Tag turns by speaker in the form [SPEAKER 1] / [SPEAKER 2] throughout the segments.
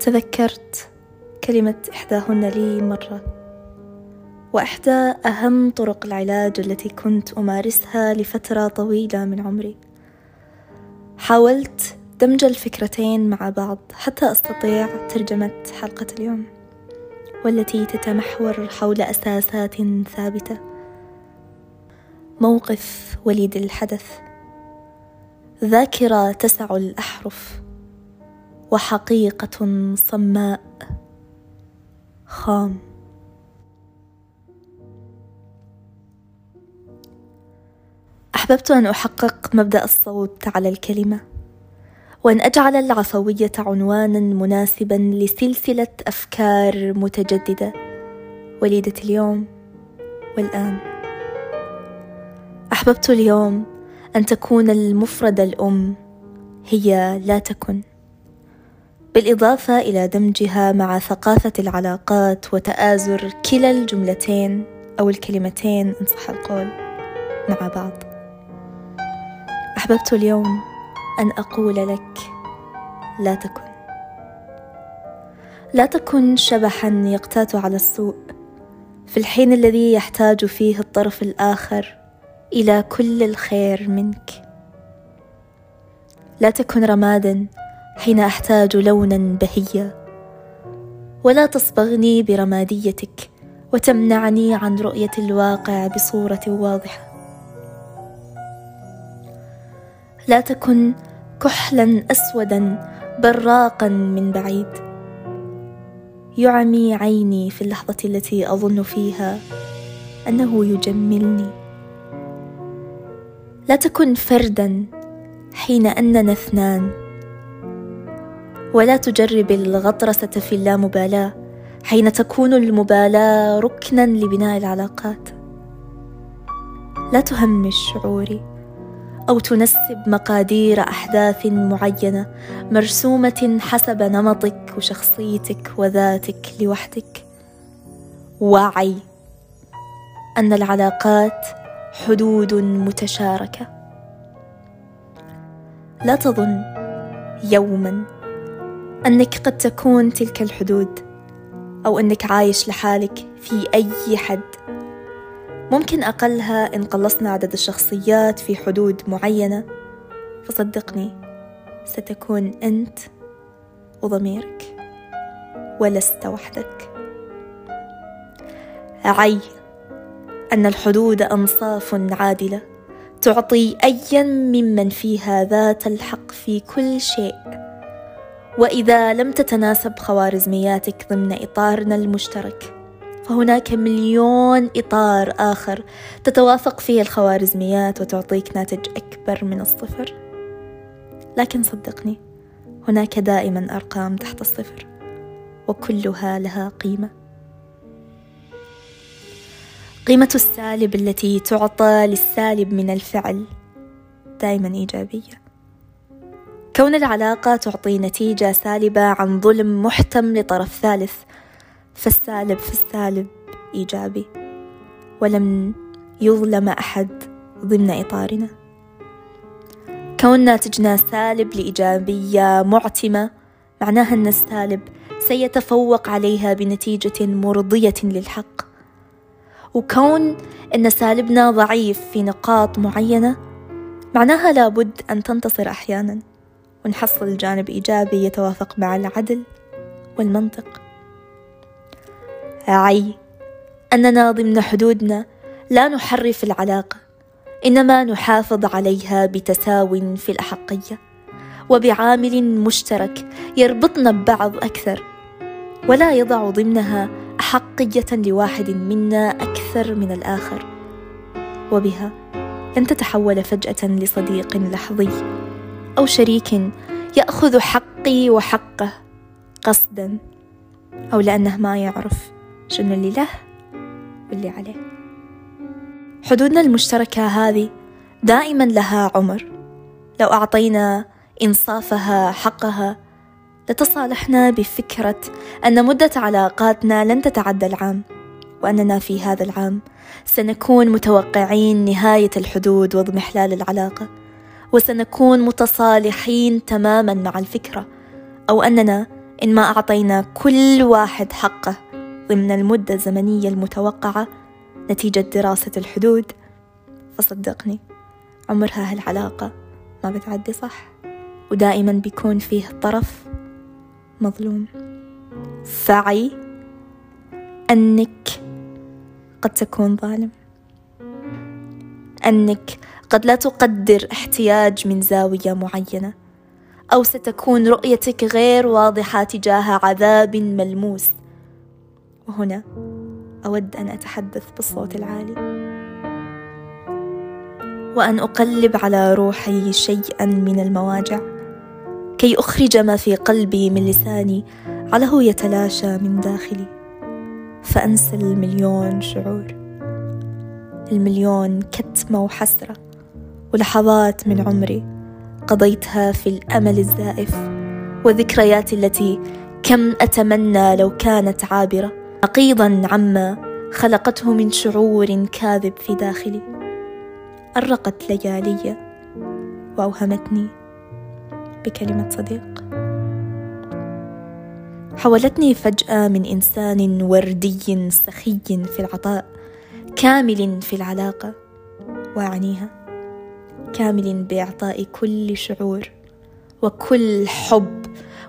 [SPEAKER 1] تذكرت كلمة إحداهن لي مرة وإحدى أهم طرق العلاج التي كنت أمارسها لفترة طويلة من عمري. حاولت دمج الفكرتين مع بعض حتى أستطيع ترجمة حلقة اليوم والتي تتمحور حول أساسات ثابتة. موقف وليد الحدث. ذاكرة تسع الأحرف. وحقيقة صماء. خام. أحببت أن أحقق مبدأ الصوت على الكلمة وأن أجعل العفوية عنوانا مناسبا لسلسلة أفكار متجددة. وليدة اليوم والآن. أحببت اليوم أن تكون المفرده الأم هي لا تكن. بالإضافة إلى دمجها مع ثقافة العلاقات وتآزر كلا الجملتين أو الكلمتين ان صح القول مع بعض. أحببت اليوم أن أقول لك لا تكن. لا تكن شبحا يقتات على السوء. في الحين الذي يحتاج فيه الطرف الآخر إلى كل الخير منك. لا تكن رمادا حين أحتاج لونا بهيا. ولا تصبغني برماديتك وتمنعني عن رؤية الواقع بصورة واضحة. لا تكن كحلا اسودا براقا من بعيد. يعمي عيني في اللحظة التي أظن فيها أنه يجملني. لا تكن فردا حين أننا اثنان. ولا تجرب الغطرسة في اللامبالاة حين تكون المبالاة ركنا لبناء العلاقات. لا تهمش شعوري أو تنسب مقادير أحداث معينة مرسومة حسب نمطك وشخصيتك وذاتك لوحدك. وعي أن العلاقات حدود متشاركة. لا تظن يوما أنك قد تكون تلك الحدود أو أنك عايش لحالك في أي حد. ممكن أقلها إن قلصنا عدد الشخصيات في حدود معينة. فصدقني ستكون أنت وضميرك ولست وحدك. عي أن الحدود أنصاف عادلة تعطي أيا ممن فيها ذات الحق في كل شيء. وإذا لم تتناسب خوارزمياتك ضمن إطارنا المشترك فهناك مليون إطار آخر تتوافق فيه الخوارزميات وتعطيك ناتج أكبر من الصفر. لكن صدقني هناك دائما أرقام تحت الصفر وكلها لها قيمة. قيمة السالب التي تعطى للسالب من الفعل دائما إيجابية. كون العلاقة تعطي نتيجة سالبة عن ظلم محتم لطرف ثالث فالسالب في السالب إيجابي ولم يظلم أحد ضمن إطارنا. كون ناتجنا سالب لإيجابية معتمة معناها أن السالب سيتفوق عليها بنتيجة مرضية للحق. وكون أن سالبنا ضعيف في نقاط معينة معناها لابد أن تنتصر أحيانا. ونحصل جانب إيجابي يتوافق مع العدل والمنطق. عي أننا ضمن حدودنا لا نحرف العلاقة إنما نحافظ عليها بتساو في الأحقية وبعامل مشترك يربطنا ببعض أكثر ولا يضع ضمنها أحقية لواحد منا أكثر من الآخر وبها لن تتحول فجأة لصديق لحظي. أو شريك يأخذ حقي وحقه قصدا أو لأنه ما يعرف شنو اللي له واللي عليه. حدودنا المشتركة هذه دائما لها عمر. لو أعطينا إنصافها حقها لتصالحنا بفكرة أن مدة علاقاتنا لن تتعدى العام وأننا في هذا العام سنكون متوقعين نهاية الحدود واضمحلال العلاقة. وسنكون متصالحين تماما مع الفكرة أو أننا إن ما أعطينا كل واحد حقه ضمن المدة الزمنية المتوقعة نتيجة دراسة الحدود. فصدقني عمرها هالعلاقة ما بتعدي صح ودائما بيكون فيه طرف مظلوم. فعي أنك قد تكون ظالم. أنك قد لا تقدر احتياج من زاوية معينة أو ستكون رؤيتك غير واضحة تجاه عذاب ملموس. وهنا أود أن أتحدث بالصوت العالي. وأن أقلب على روحي شيئا من المواجع كي أخرج ما في قلبي من لساني على يتلاشى من داخلي فأنسى المليون شعور. المليون كتمة وحسرة ولحظات من عمري قضيتها في الأمل الزائف وذكرياتي التي كم أتمنى لو كانت عابرة نقيضا عما خلقته من شعور كاذب في داخلي. أرقت ليالي وأوهمتني بكلمة صديق. حولتني فجأة من إنسان وردي سخي في العطاء. كامل في العلاقة وأعنيها. كامل بإعطاء كل شعور وكل حب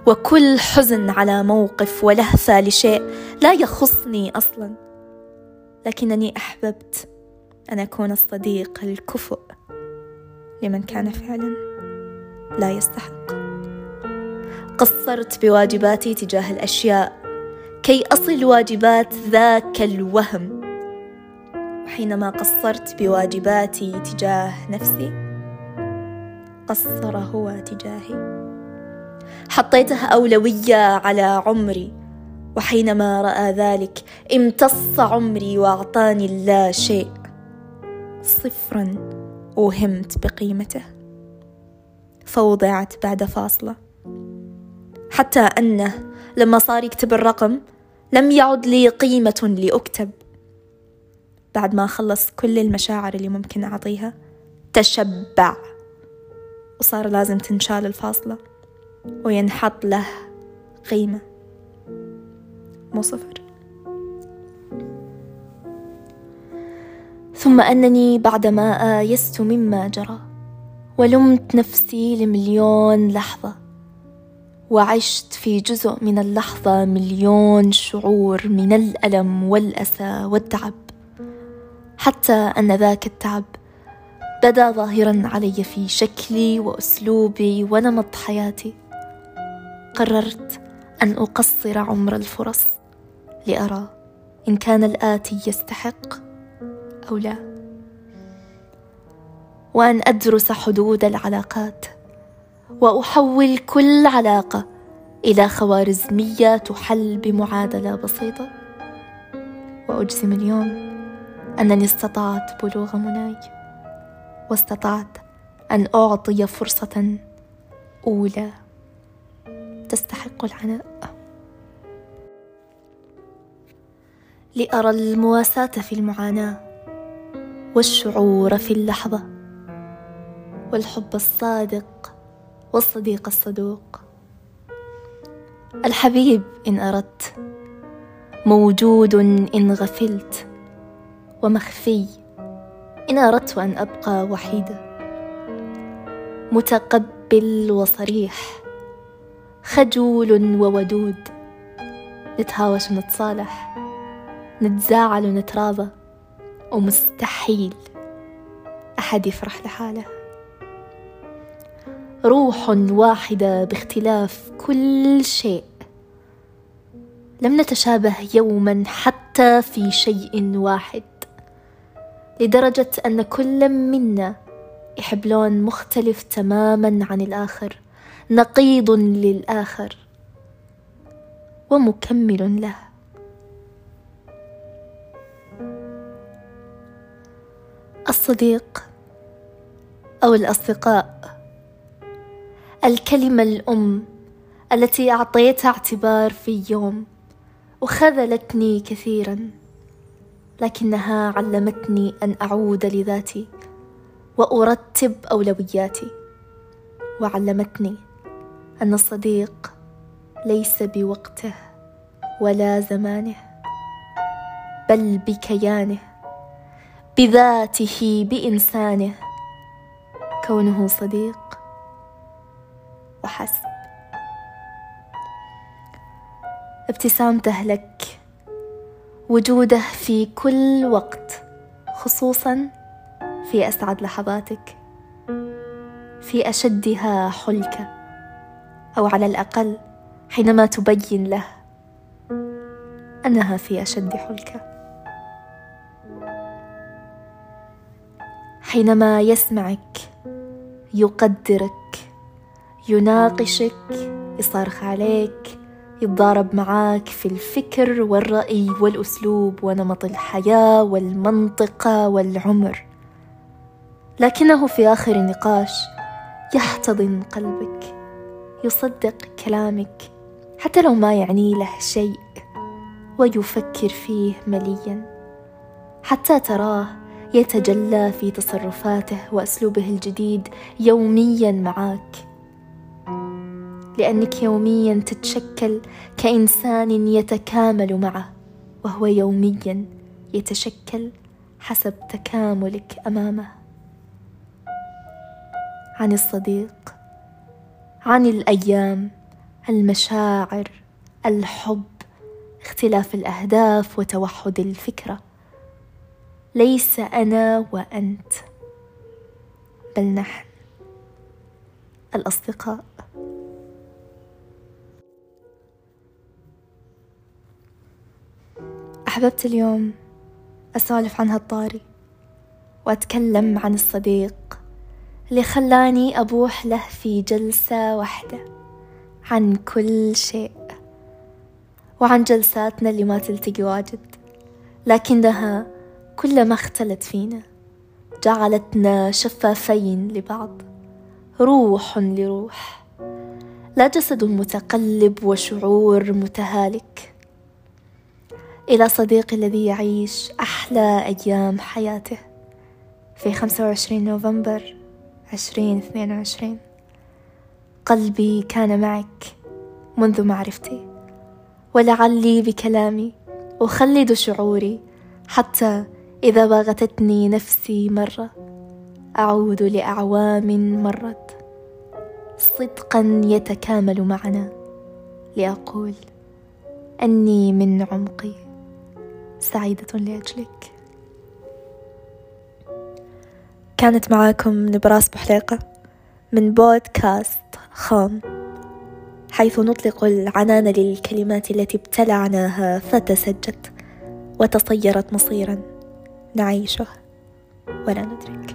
[SPEAKER 1] وكل حزن على موقف ولهفة لشيء لا يخصني أصلا. لكنني أحببت أن أكون الصديق الكفؤ لمن كان فعلا لا يستحق. قصرت بواجباتي تجاه الأشياء كي أصل واجبات ذاك الوهم. وحينما قصرت بواجباتي تجاه نفسي. قصر هو تجاهي. حطيتها أولوية على عمري وحينما رأى ذلك امتص عمري وأعطاني اللا شيء. صفرا أوهمت بقيمته. فوضعت بعد فاصلة. حتى أنه لما صار يكتب الرقم لم يعد لي قيمة لأكتب. بعد ما خلص كل المشاعر اللي ممكن أعطيها تشبع. وصار لازم تنشال الفاصلة وينحط له قيمة. مو صفر. ثم أنني بعدما آيست مما جرى ولمت نفسي لمليون لحظة وعشت في جزء من اللحظة مليون شعور من الألم والأسى والتعب. حتى أن ذاك التعب بدا ظاهرا علي في شكلي وأسلوبي ونمط حياتي. قررت أن أقصر عمر الفرص لأرى إن كان الآتي يستحق أو لا وأن أدرس حدود العلاقات وأحول كل علاقة إلى خوارزمية تحل بمعادلة بسيطة. وأجزم اليوم أنني استطعت بلوغ مناي واستطعت أن أعطي فرصة أولى تستحق العناء. لأرى المواساة في المعاناة والشعور في اللحظة والحب الصادق والصديق الصدوق. الحبيب إن أردت موجود إن غفلت. ومخفي. إن أردت أن أبقى وحيدة. متقبل وصريح. خجول وودود. نتهاوش ونتصالح. نتزاعل ونتراضى. ومستحيل أحد يفرح لحاله. روح واحدة باختلاف كل شيء. لم نتشابه يوما حتى في شيء واحد. لدرجة أن كل منا يحب لون مختلف تماما عن الآخر نقيض للآخر ومكمل له. الصديق أو الأصدقاء الكلمة الأم التي أعطيتها اعتبار في يوم وخذلتني كثيرا. لكنها علمتني أن أعود لذاتي وأرتب أولوياتي. وعلمتني أن الصديق ليس بوقته ولا زمانه بل بكيانه بذاته بإنسانه. كونه صديق وحسب. ابتسامته لك وجوده في كل وقت خصوصا في أسعد لحظاتك في أشدها حلكه أو على الأقل حينما تبين له أنها في أشد حلكه حينما يسمعك يقدرك يناقشك يصارخ عليك يتضارب معاك في الفكر والرأي والأسلوب ونمط الحياة والمنطقة والعمر. لكنه في آخر النقاش يحتضن قلبك يصدق كلامك حتى لو ما يعني له شيء ويفكر فيه مليا. حتى تراه يتجلى في تصرفاته وأسلوبه الجديد يوميا معاك. لأنك يوميا تتشكل كإنسان يتكامل معه وهو يوميا يتشكل حسب تكاملك أمامه. عن الصديق عن الأيام المشاعر الحب اختلاف الأهداف وتوحد الفكرة. ليس أنا وأنت بل نحن الأصدقاء. أحببت اليوم أسولف عن هالطاري وأتكلم عن الصديق اللي خلاني أبوح له في جلسة واحدة عن كل شيء وعن جلساتنا اللي ما تلتقي واجد لكنها كلما اختلت فينا جعلتنا شفافين لبعض روح لروح لا جسد متقلب وشعور متهالك. إلى صديقي الذي يعيش أحلى أيام حياته في 25 نوفمبر 2022 قلبي كان معك منذ معرفتي ولعلي بكلامي أخلد شعوري حتى إذا باغتتني نفسي مرة أعود لأعوام مرت. صدقا يتكامل معنا لأقول أني من عمقي. سعيدة لأجلك. كانت معاكم نبراس بحليقة من بودكاست خام. حيث نطلق العنان للكلمات التي ابتلعناها فتسجت وتصيرت مصيرا نعيشه ولا ندرك.